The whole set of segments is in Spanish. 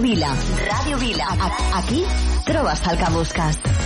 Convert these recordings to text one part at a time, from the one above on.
Vila. Radio Vila. Aquí trobes el que busques.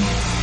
Bye.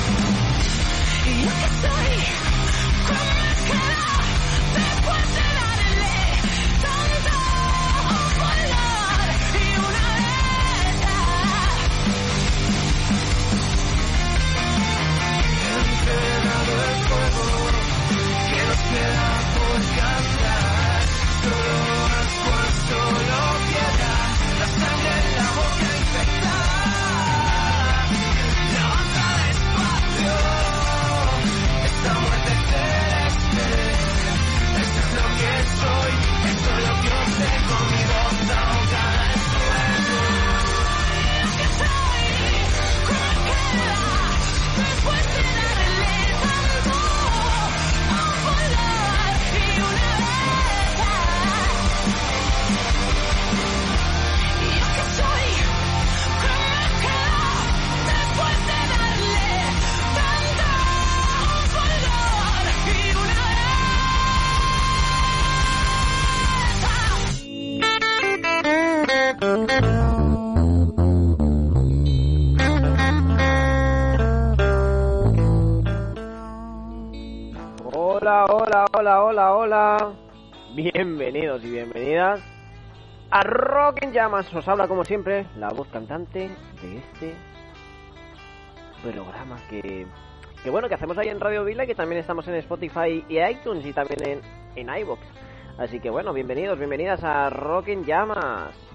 Bienvenidos y bienvenidas a Rock en Llamas. Os habla como siempre la voz cantante de este programa que, que bueno, que hacemos ahí en Radio Vila y que también estamos en Spotify y iTunes y también en, en iVoox. Así que bueno, bienvenidos, bienvenidas a Rock en Llamas.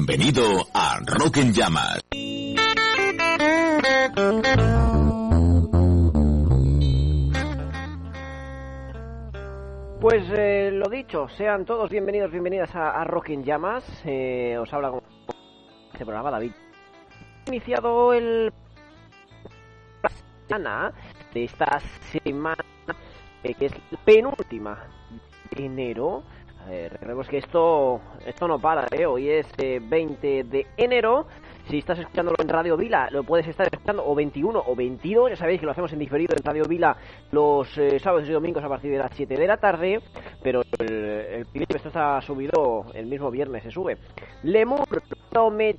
Bienvenido a Rock en Llamas. Pues eh, lo dicho, sean todos bienvenidos, bienvenidas a, Rock en Llamas. Eh, os habla con este programa David. Iniciado el semana de esta semana, eh, que es la penúltima de enero recordemos que esto, esto no para, ¿eh? Hoy es 20 eh, de enero. Si estás escuchándolo en Radio Vila, lo puedes estar escuchando o 21 o 22. Ya sabéis que lo hacemos en diferido en Radio Vila los eh, sábados y domingos a partir de las 7 de la tarde. Pero el, el esto está subido el mismo viernes, se sube. Lemur, tome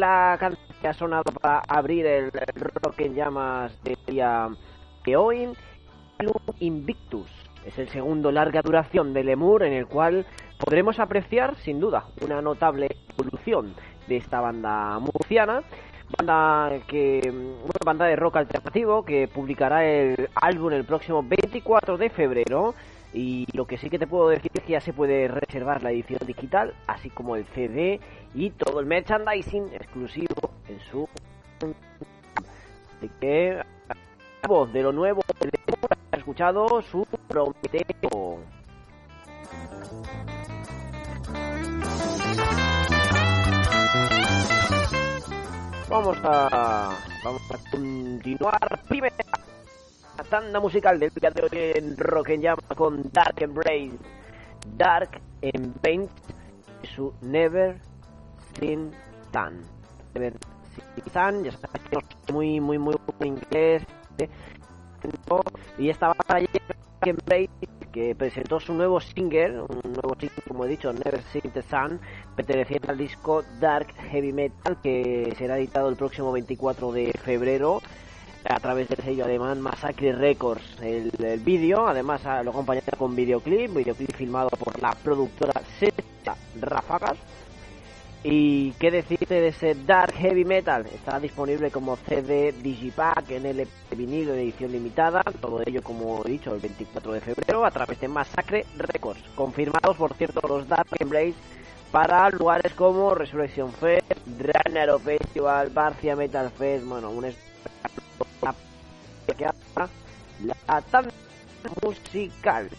la canción que ha sonado para abrir el rock en llamas de día de hoy. Invictus es el segundo larga duración de Lemur en el cual podremos apreciar sin duda una notable evolución de esta banda murciana banda que una banda de rock alternativo que publicará el álbum el próximo 24 de febrero. Y lo que sí que te puedo decir es que ya se puede reservar la edición digital así como el CD y todo el merchandising exclusivo en su así que voz de lo nuevo ha escuchado su Prometeo. vamos a vamos a continuar primera tanda musical del día de hoy en Rock and Jam con Dark Embrace Dark Embrace su Never Seen Tan Never Seen Tan ya sabes que no muy muy muy inglés. Y estaba ayer que presentó su nuevo single, un nuevo single, como he dicho, Never Seen the Sun, perteneciente al disco Dark Heavy Metal, que será editado el próximo 24 de febrero a través del sello alemán Massacre Records. El, vídeo, además, lo acompañará con videoclip, videoclip filmado por la productora Seta Ráfagas. Y qué decirte de ese Dark Heavy Metal, estará disponible como CD Digipack en el vinilo de edición limitada, todo ello como he dicho el 24 de febrero a través de Massacre Records, confirmados por cierto los Dark Embrace para lugares como Resurrection Fest, Dranero Festival, Barcia Metal Fest, bueno, un que la tanda musical.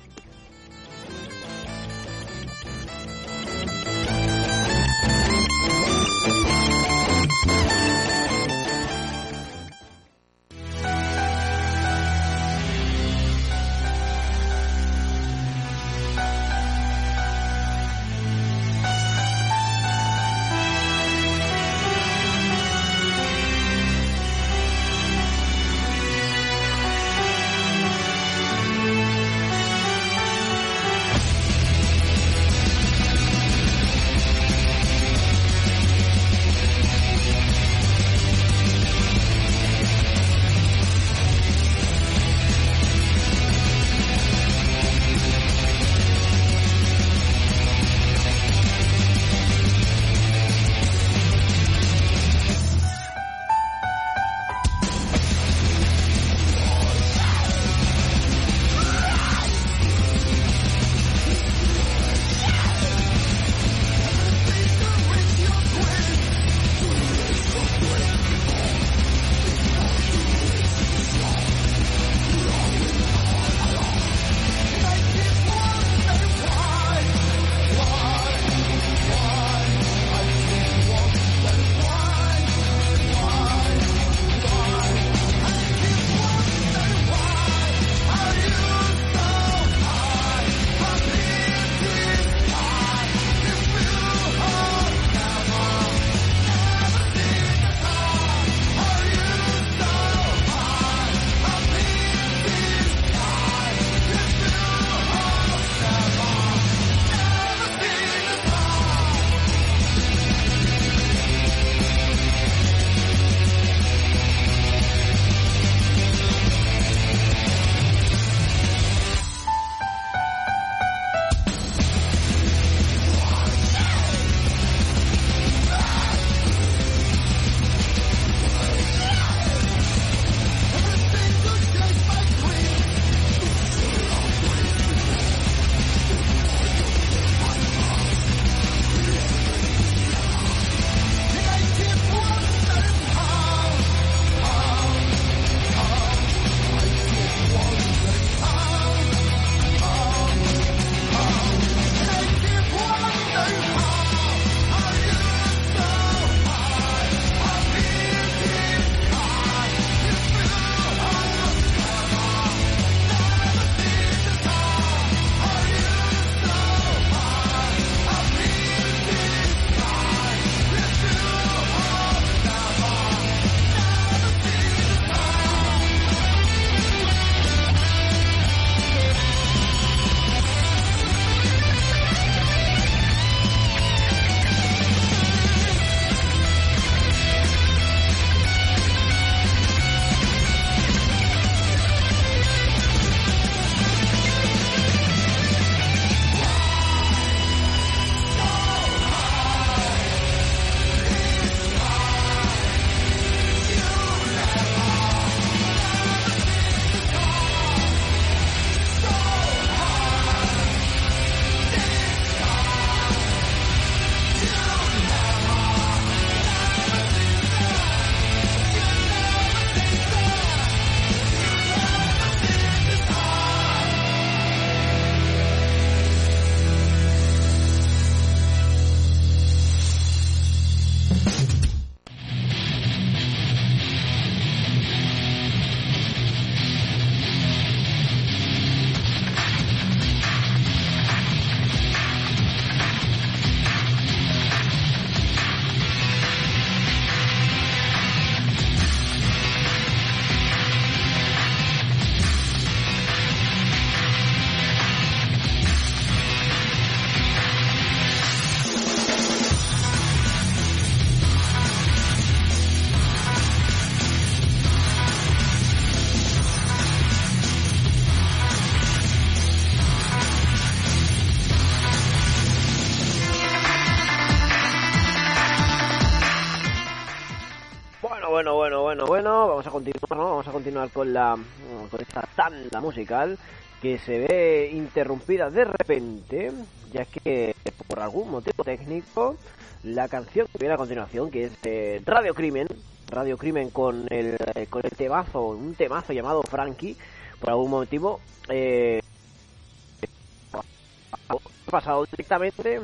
Vamos a continuar con la con esta tanda musical que se ve interrumpida de repente, ya que por algún motivo técnico la canción que viene a continuación, que es Radio Crimen, Radio Crimen con el con el temazo, un temazo llamado Frankie, por algún motivo eh, ha pasado directamente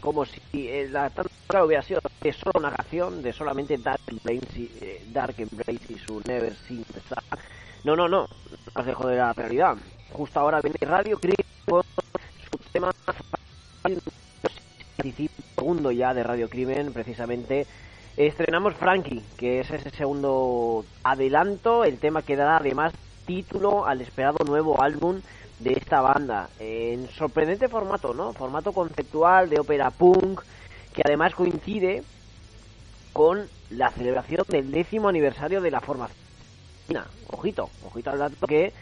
como si eh, la tanda hubiera sido de solo una canción, de solamente Dark Embrace eh, Dark Embrace y su Never Seen. No, no, no, nos dejo de la realidad. Justo ahora viene Radio Crimen con su tema segundo ya de Radio Crimen, precisamente estrenamos Frankie, que es ese segundo adelanto, el tema que da además título al esperado nuevo álbum de esta banda, en sorprendente formato, ¿no? Formato conceptual de ópera punk, que además coincide con la celebración del décimo aniversario de la formación. Ojito, ojito al dato que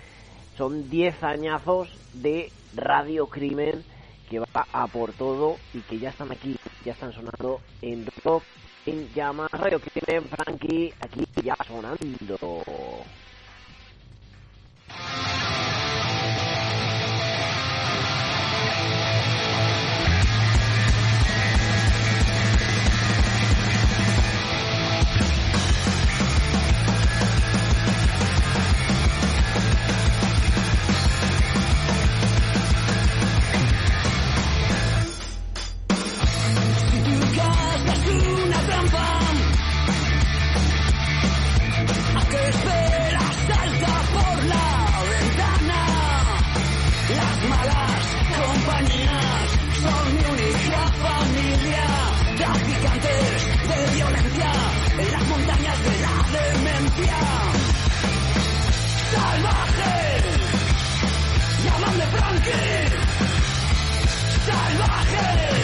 son 10 añazos de Radio Crimen que va a por todo y que ya están aquí, ya están sonando en Rock en Llamas Radio Crimen, Frankie, aquí ya sonando. Rock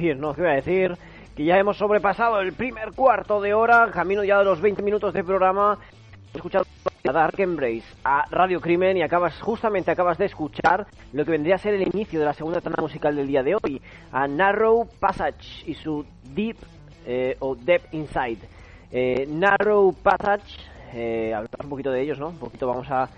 decir? No, ¿qué voy a decir? Que ya hemos sobrepasado el primer cuarto de hora, camino ya de los 20 minutos de programa. He escuchado a Dark Embrace, a Radio Crimen y acabas, justamente acabas de escuchar lo que vendría a ser el inicio de la segunda tanda musical del día de hoy, a Narrow Passage y su Deep eh, o Depth Inside. Eh, Narrow Passage, eh, hablamos un poquito de ellos, ¿no? Un poquito vamos a,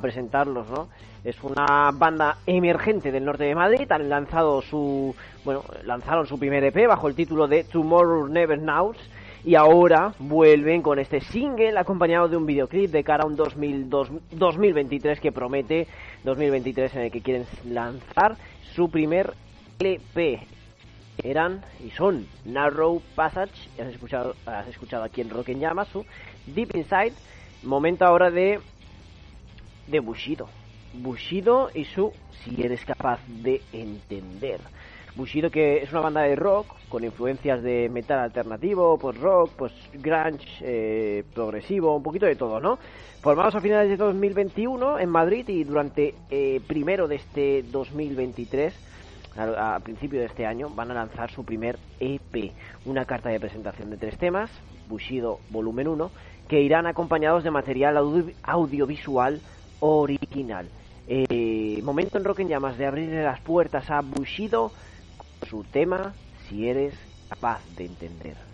presentarlos, ¿no? Es una banda emergente del norte de Madrid, han lanzado su, bueno, lanzaron su primer EP bajo el título de Tomorrow Never Knows y ahora vuelven con este single acompañado de un videoclip de cara a un 2002, 2023 que promete 2023 en el que quieren lanzar su primer LP. Eran y son Narrow Passage, has escuchado, has escuchado aquí en Rock en Llamas, su Deep Inside, momento ahora de de Bushido. Bushido y su Si eres capaz de entender. Bushido que es una banda de rock con influencias de metal alternativo, pues rock, pues grunge, eh, progresivo, un poquito de todo, ¿no? Formados a finales de 2021 en Madrid y durante eh, primero de este 2023 a, a, principio de este año van a lanzar su primer EP, una carta de presentación de tres temas, Bushido volumen 1, que irán acompañados de material audio audiovisual original. Eh, momento en Rock en Llamas de abrirle las puertas a Bushido con su tema Si eres capaz de entender.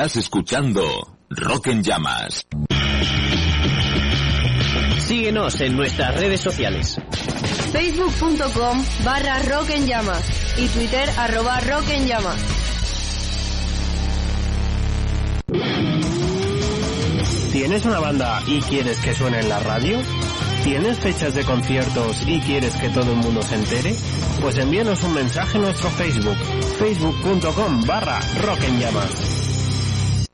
Estás escuchando Rock en Llamas. Síguenos en nuestras redes sociales. Facebook.com barra Rock en Llamas y Twitter arroba Rock en Llamas. ¿Tienes una banda y quieres que suene en la radio? ¿Tienes fechas de conciertos y quieres que todo el mundo se entere? Pues envíanos un mensaje en nuestro Facebook, facebook.com barra Rock en Llamas.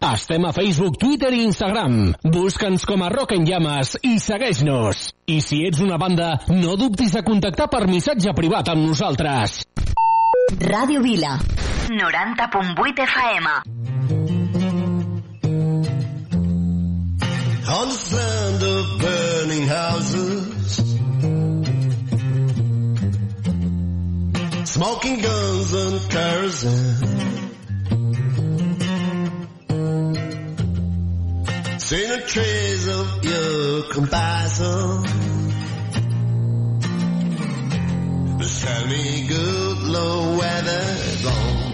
Estem a Facebook, Twitter i Instagram. Busca'ns com a Rock en Llames i segueix-nos. I si ets una banda, no dubtis de contactar per missatge privat amb nosaltres. Ràdio Vila. 90.8 FM. On the sand of burning houses Smoking guns and kerosene Seen the trace of your compassion. Just tell me good Lord where they're gone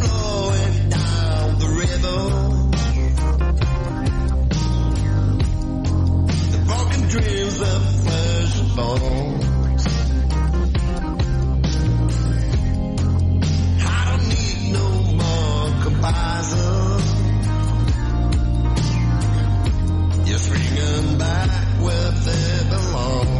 flowing down the river. The broken dreams of flesh puzzle. You're swinging back where they belong.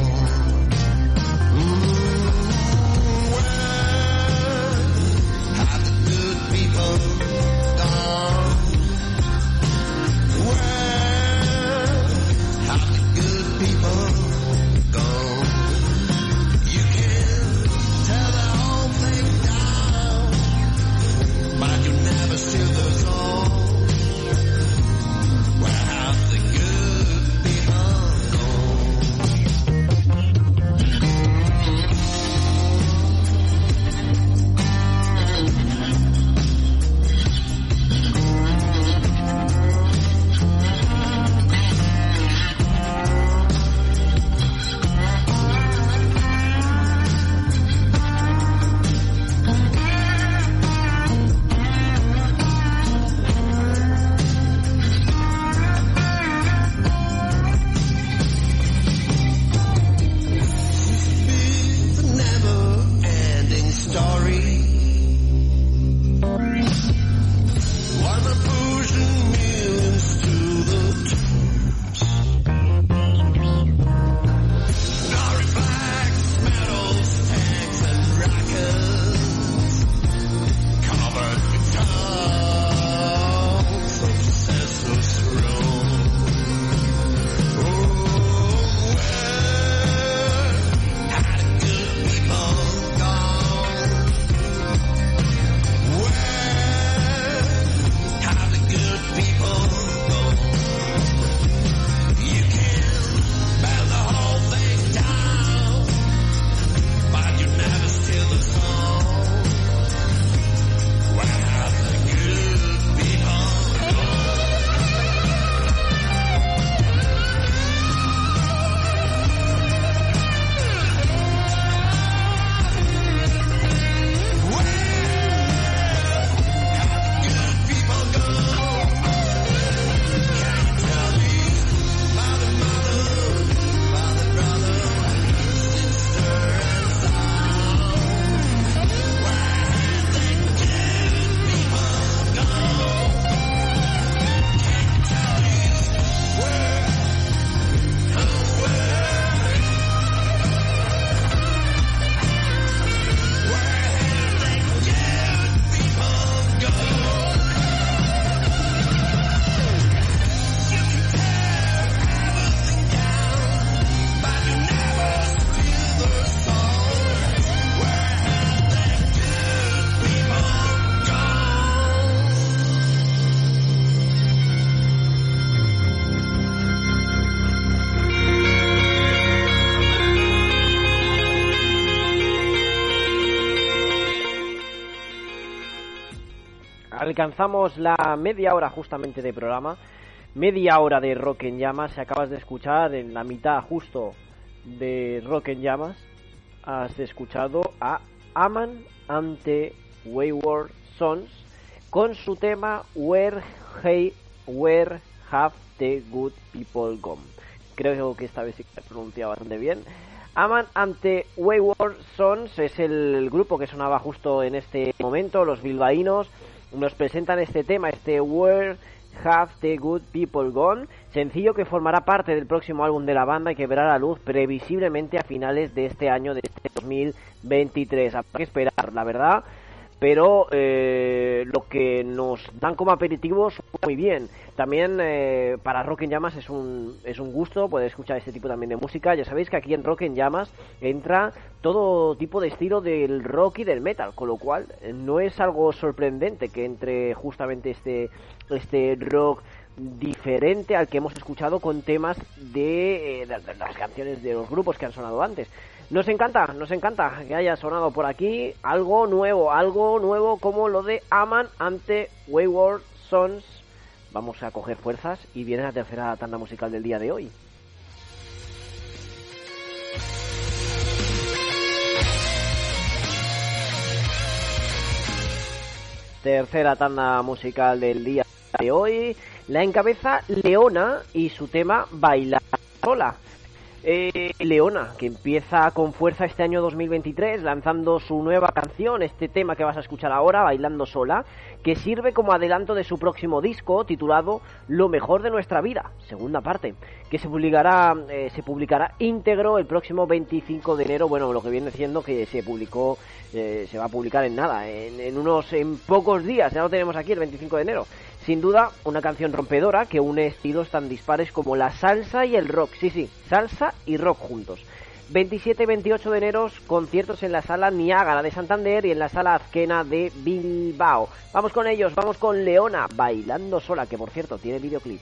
Alcanzamos la media hora justamente de programa. Media hora de Rock en Llamas. Se acabas de escuchar en la mitad justo de Rock en Llamas. Has escuchado a Aman ante Wayward Sons con su tema Where, hey, where Have the Good People Gone. Creo que esta vez he pronunciado bastante bien. Aman ante Wayward Sons es el grupo que sonaba justo en este momento. Los bilbaínos nos presentan este tema, este Where Have the Good People Gone, sencillo que formará parte del próximo álbum de la banda y que verá la luz previsiblemente a finales de este año, de este 2023. Habrá que esperar, la verdad pero eh, lo que nos dan como aperitivos muy bien. También eh, para Rock en Llamas es un, es un gusto poder escuchar este tipo también de música. Ya sabéis que aquí en Rock en Llamas entra todo tipo de estilo del rock y del metal, con lo cual eh, no es algo sorprendente que entre justamente este, este rock diferente al que hemos escuchado con temas de, de las canciones de los grupos que han sonado antes. Nos encanta, nos encanta que haya sonado por aquí algo nuevo, algo nuevo como lo de Aman ante Wayward Sons. Vamos a coger fuerzas y viene la tercera tanda musical del día de hoy. Tercera tanda musical del día de hoy. La encabeza Leona y su tema Bailar sola. Eh, Leona, que empieza con fuerza este año 2023 lanzando su nueva canción, este tema que vas a escuchar ahora, Bailando Sola, que sirve como adelanto de su próximo disco titulado Lo mejor de nuestra vida, segunda parte, que se publicará, eh, se publicará íntegro el próximo 25 de enero, bueno, lo que viene siendo que se publicó, eh, se va a publicar en nada, en, en unos, en pocos días, ya lo tenemos aquí el 25 de enero. Sin duda, una canción rompedora que une estilos tan dispares como la salsa y el rock. Sí, sí, salsa y rock juntos. 27 y 28 de enero, conciertos en la sala Niágara de Santander y en la sala Azquena de Bilbao. Vamos con ellos, vamos con Leona, bailando sola, que por cierto tiene videoclip.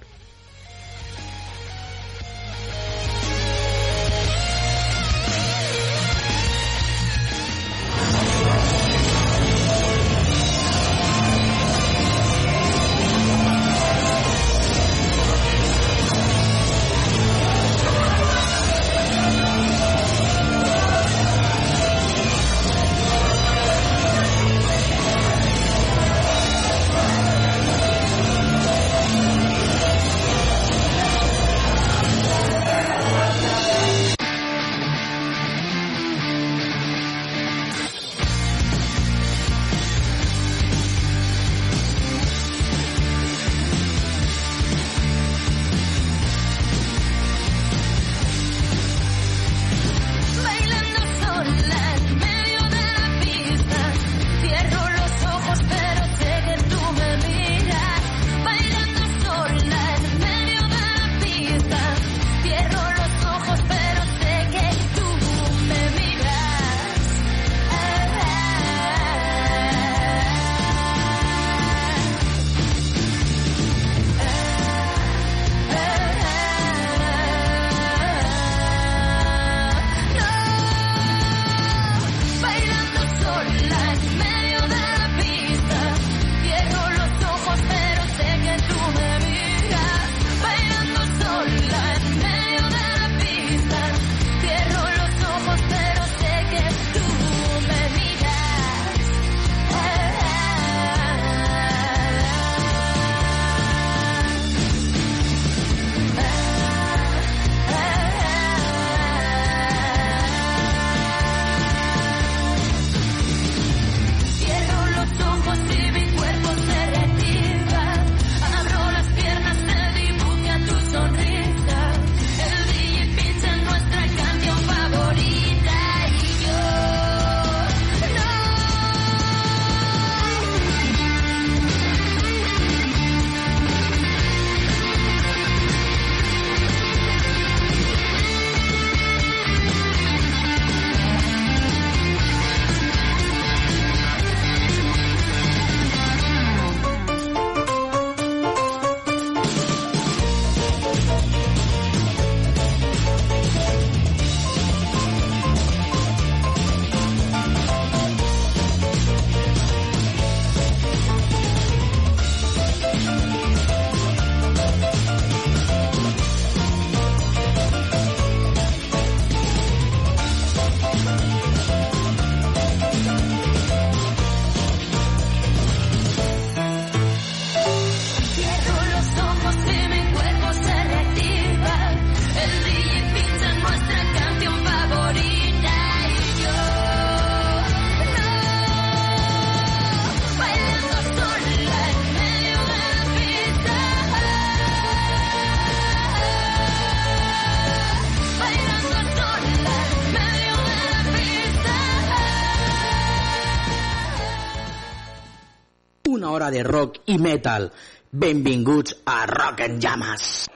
de rock i metal. Benvinguts a Rock en Llamas.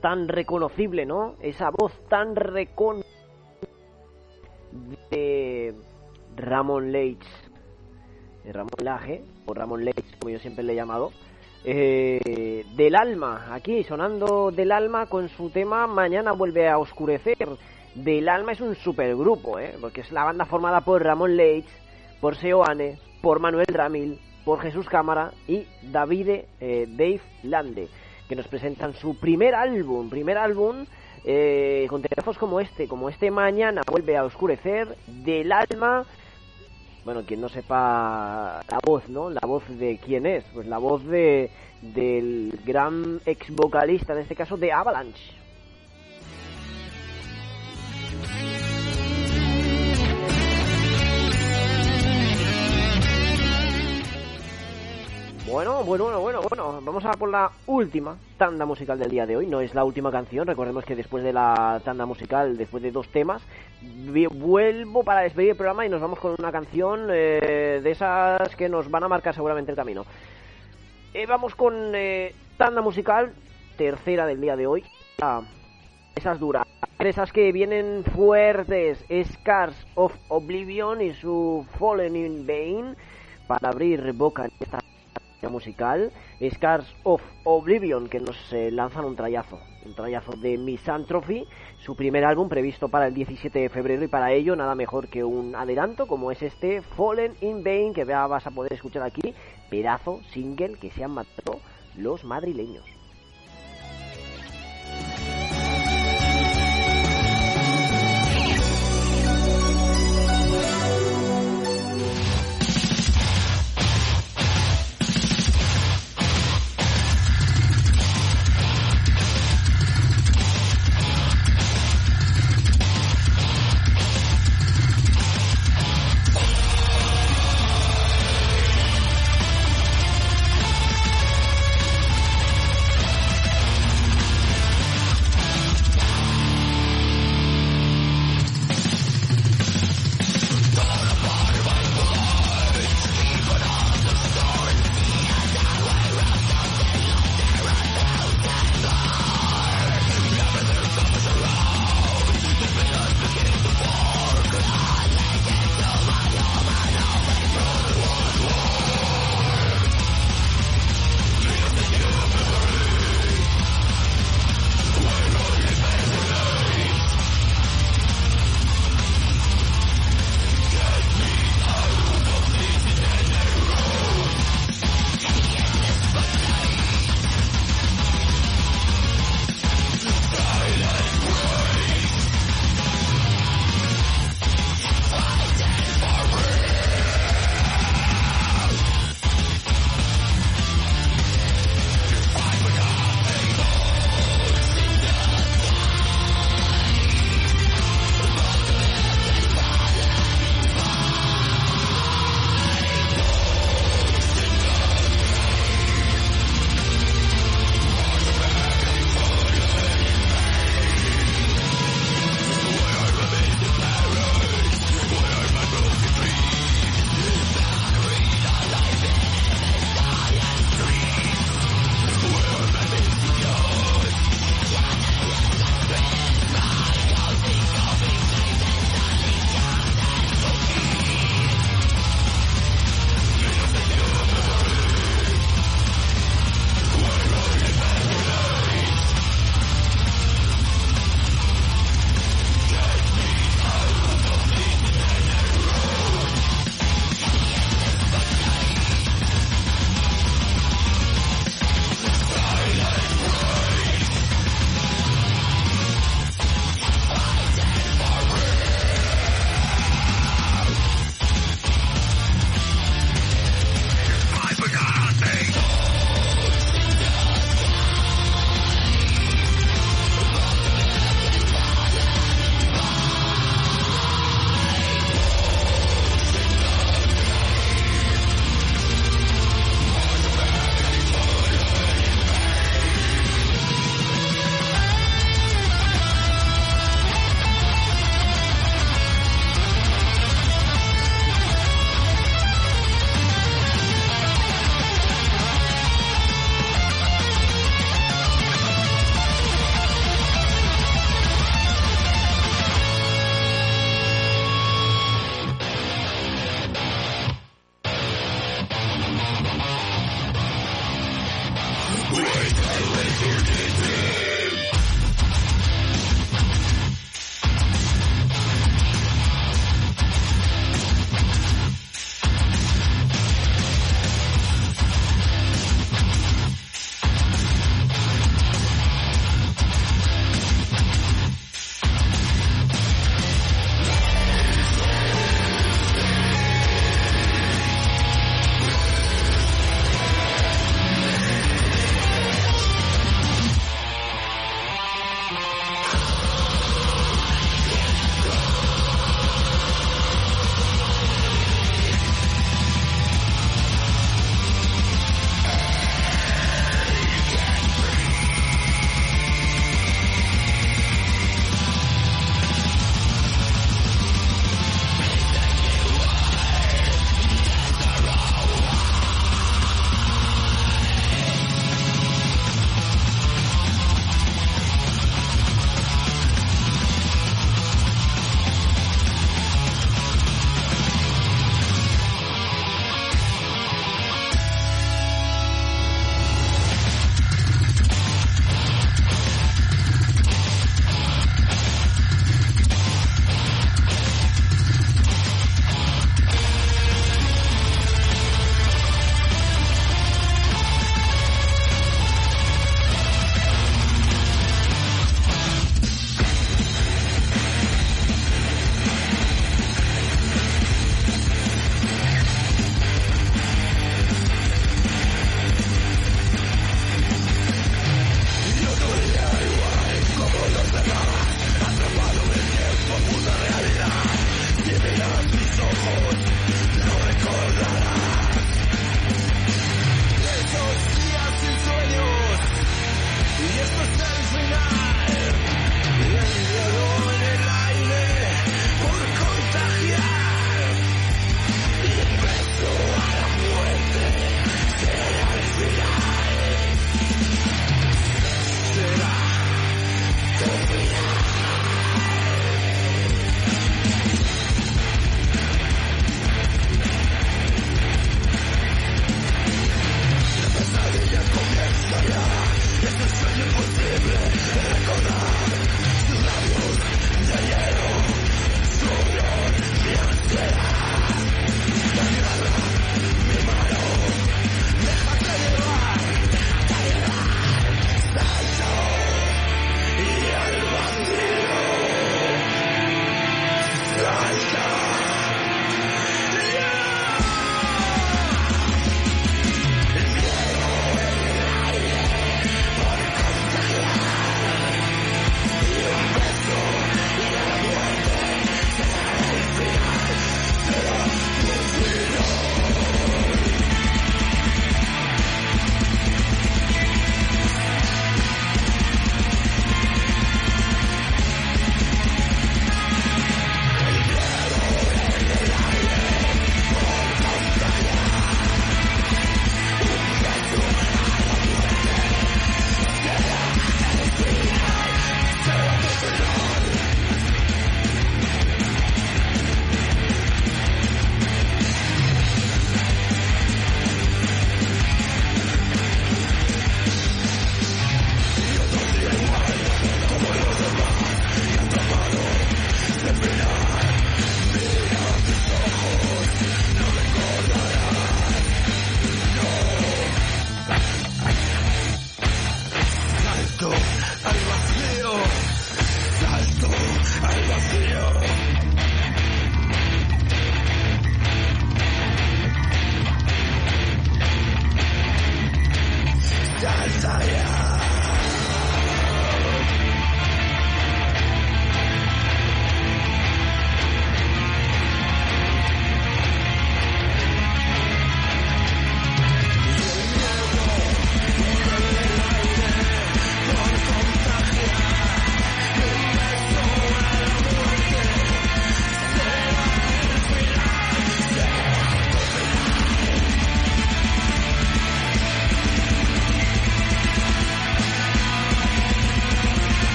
tan reconocible, ¿no? Esa voz tan reconocible de Ramón Leitch. Ramón Laje, o Ramón Leitch, como yo siempre le he llamado. Eh, del alma, aquí sonando del alma con su tema Mañana vuelve a oscurecer. Del alma es un supergrupo, ¿eh? porque es la banda formada por Ramón Leitch, por Seoane, por Manuel Ramil, por Jesús Cámara y Davide eh, Dave Lande que nos presentan su primer álbum, primer álbum eh, con temazos como este, como este mañana vuelve a oscurecer del alma. Bueno, quien no sepa la voz, ¿no? La voz de quién es, pues la voz de del gran ex vocalista, en este caso de Avalanche. Bueno, bueno, bueno, bueno, vamos a por la última tanda musical del día de hoy. No es la última canción, recordemos que después de la tanda musical, después de dos temas, vuelvo para despedir el programa y nos vamos con una canción eh, de esas que nos van a marcar seguramente el camino. Eh, vamos con eh, tanda musical, tercera del día de hoy. Ah, esas duras, esas que vienen fuertes, Scars of Oblivion y su Fallen in Vain, para abrir boca esta musical, Scars of Oblivion, que nos eh, lanzan un trayazo, un trayazo de Misanthropy, su primer álbum previsto para el 17 de febrero y para ello nada mejor que un adelanto como es este Fallen in Vain, que vas a poder escuchar aquí, pedazo single que se han matado los madrileños.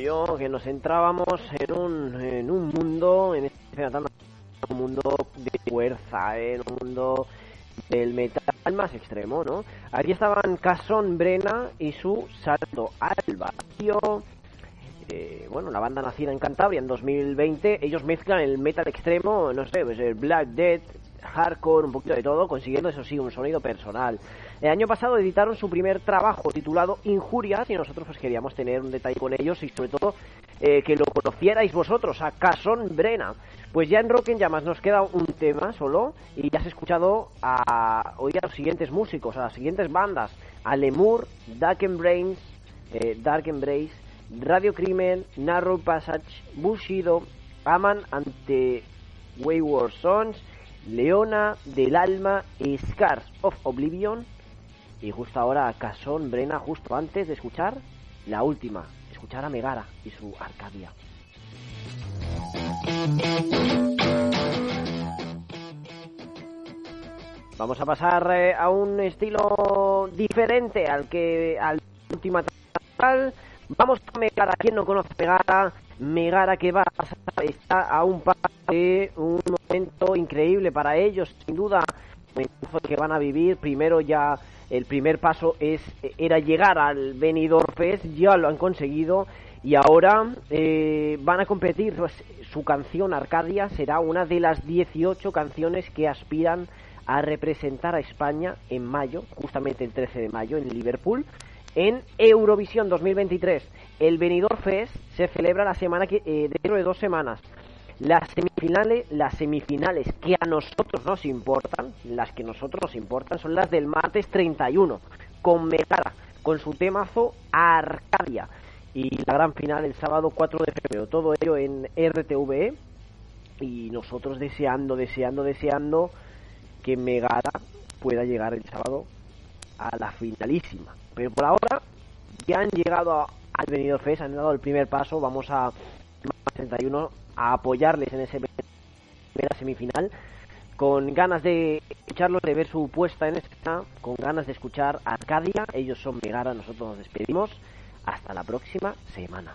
Yo que nos entrábamos en un, en un mundo, en este un mundo de fuerza, ¿eh? en un mundo del metal más extremo, ¿no? Aquí estaban Cason Brena y su salto al vacío. Eh, bueno, la banda nacida en Cantabria en 2020, ellos mezclan el metal extremo, no sé, pues el Black Death, hardcore, un poquito de todo, consiguiendo eso sí, un sonido personal. El año pasado editaron su primer trabajo titulado Injurias y nosotros pues queríamos tener un detalle con ellos y sobre todo eh, que lo conocierais vosotros, a Cason Brena. Pues ya en Rock en Llamas nos queda un tema solo y ya has escuchado a hoy a los siguientes músicos, a las siguientes bandas, a Lemur, Dark Embrace, eh, Dark Embrace, Radio Crimen, Narrow Passage, Bushido, Aman ante Wayward Sons, Leona del Alma, Scars of Oblivion y justo ahora Casón Brena, justo antes de escuchar la última, escuchar a Megara y su Arcadia. Vamos a pasar eh, a un estilo diferente al que al última. Vamos a Megara, quien no conoce Megara, Megara que va a pasar, está a un paso de un momento increíble para ellos, sin duda, que van a vivir. Primero ya el primer paso es era llegar al Benidorm Fest, ya lo han conseguido y ahora eh, van a competir. Pues, su canción Arcadia será una de las 18 canciones que aspiran a representar a España en mayo, justamente el 13 de mayo en Liverpool, en Eurovisión 2023. El Benidorm Fest se celebra la semana que eh, dentro de dos semanas. Las semifinales, las semifinales que a nosotros nos importan, las que a nosotros nos importan, son las del martes 31, con Megara, con su temazo Arcadia. Y la gran final el sábado 4 de febrero. Todo ello en RTVE. Y nosotros deseando, deseando, deseando que Megara pueda llegar el sábado a la finalísima. Pero por ahora ya han llegado a- al Benidorm Fest, han dado el primer paso. Vamos a 31 a apoyarles en ese primera semifinal con ganas de escucharlos, de ver su puesta en escena, con ganas de escuchar Arcadia. Ellos son Megara, nosotros nos despedimos. Hasta la próxima semana.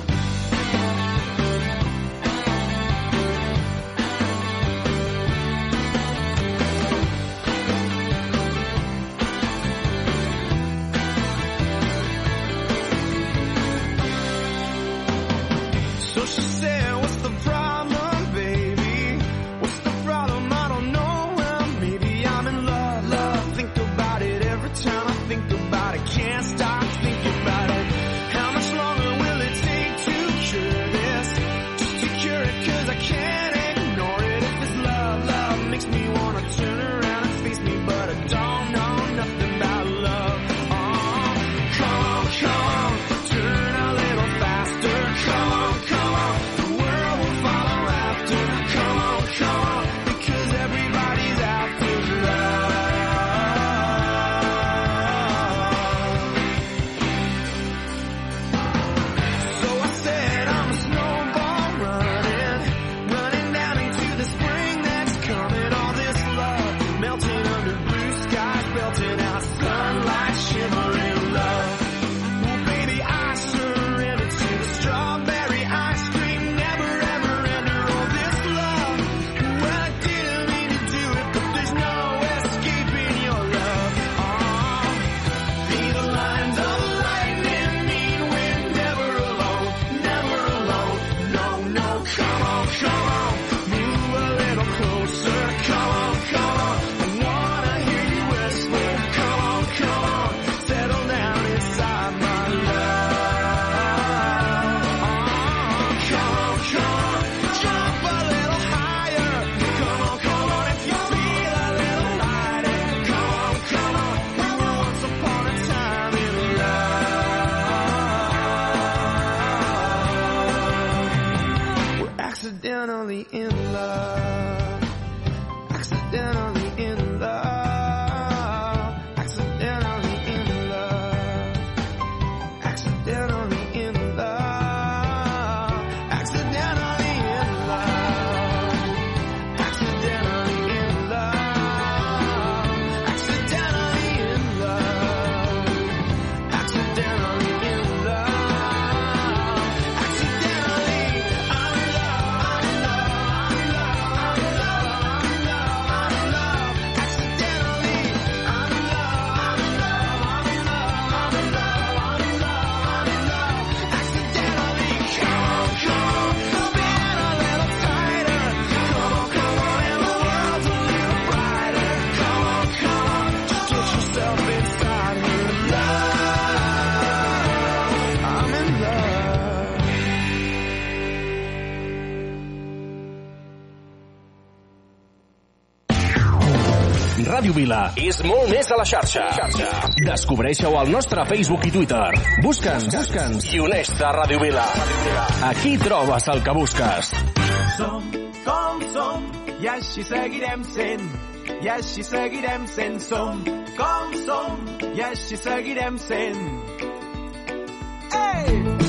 Vila. És molt més a la xarxa. xarxa. Descobreixeu al nostre Facebook i Twitter. Busca'ns, busca'ns. I uneix-te a Ràdio Vila. Aquí trobes el que busques. Som com som i així seguirem sent. I així seguirem sent. Som com som i així seguirem sent. Ei! Hey!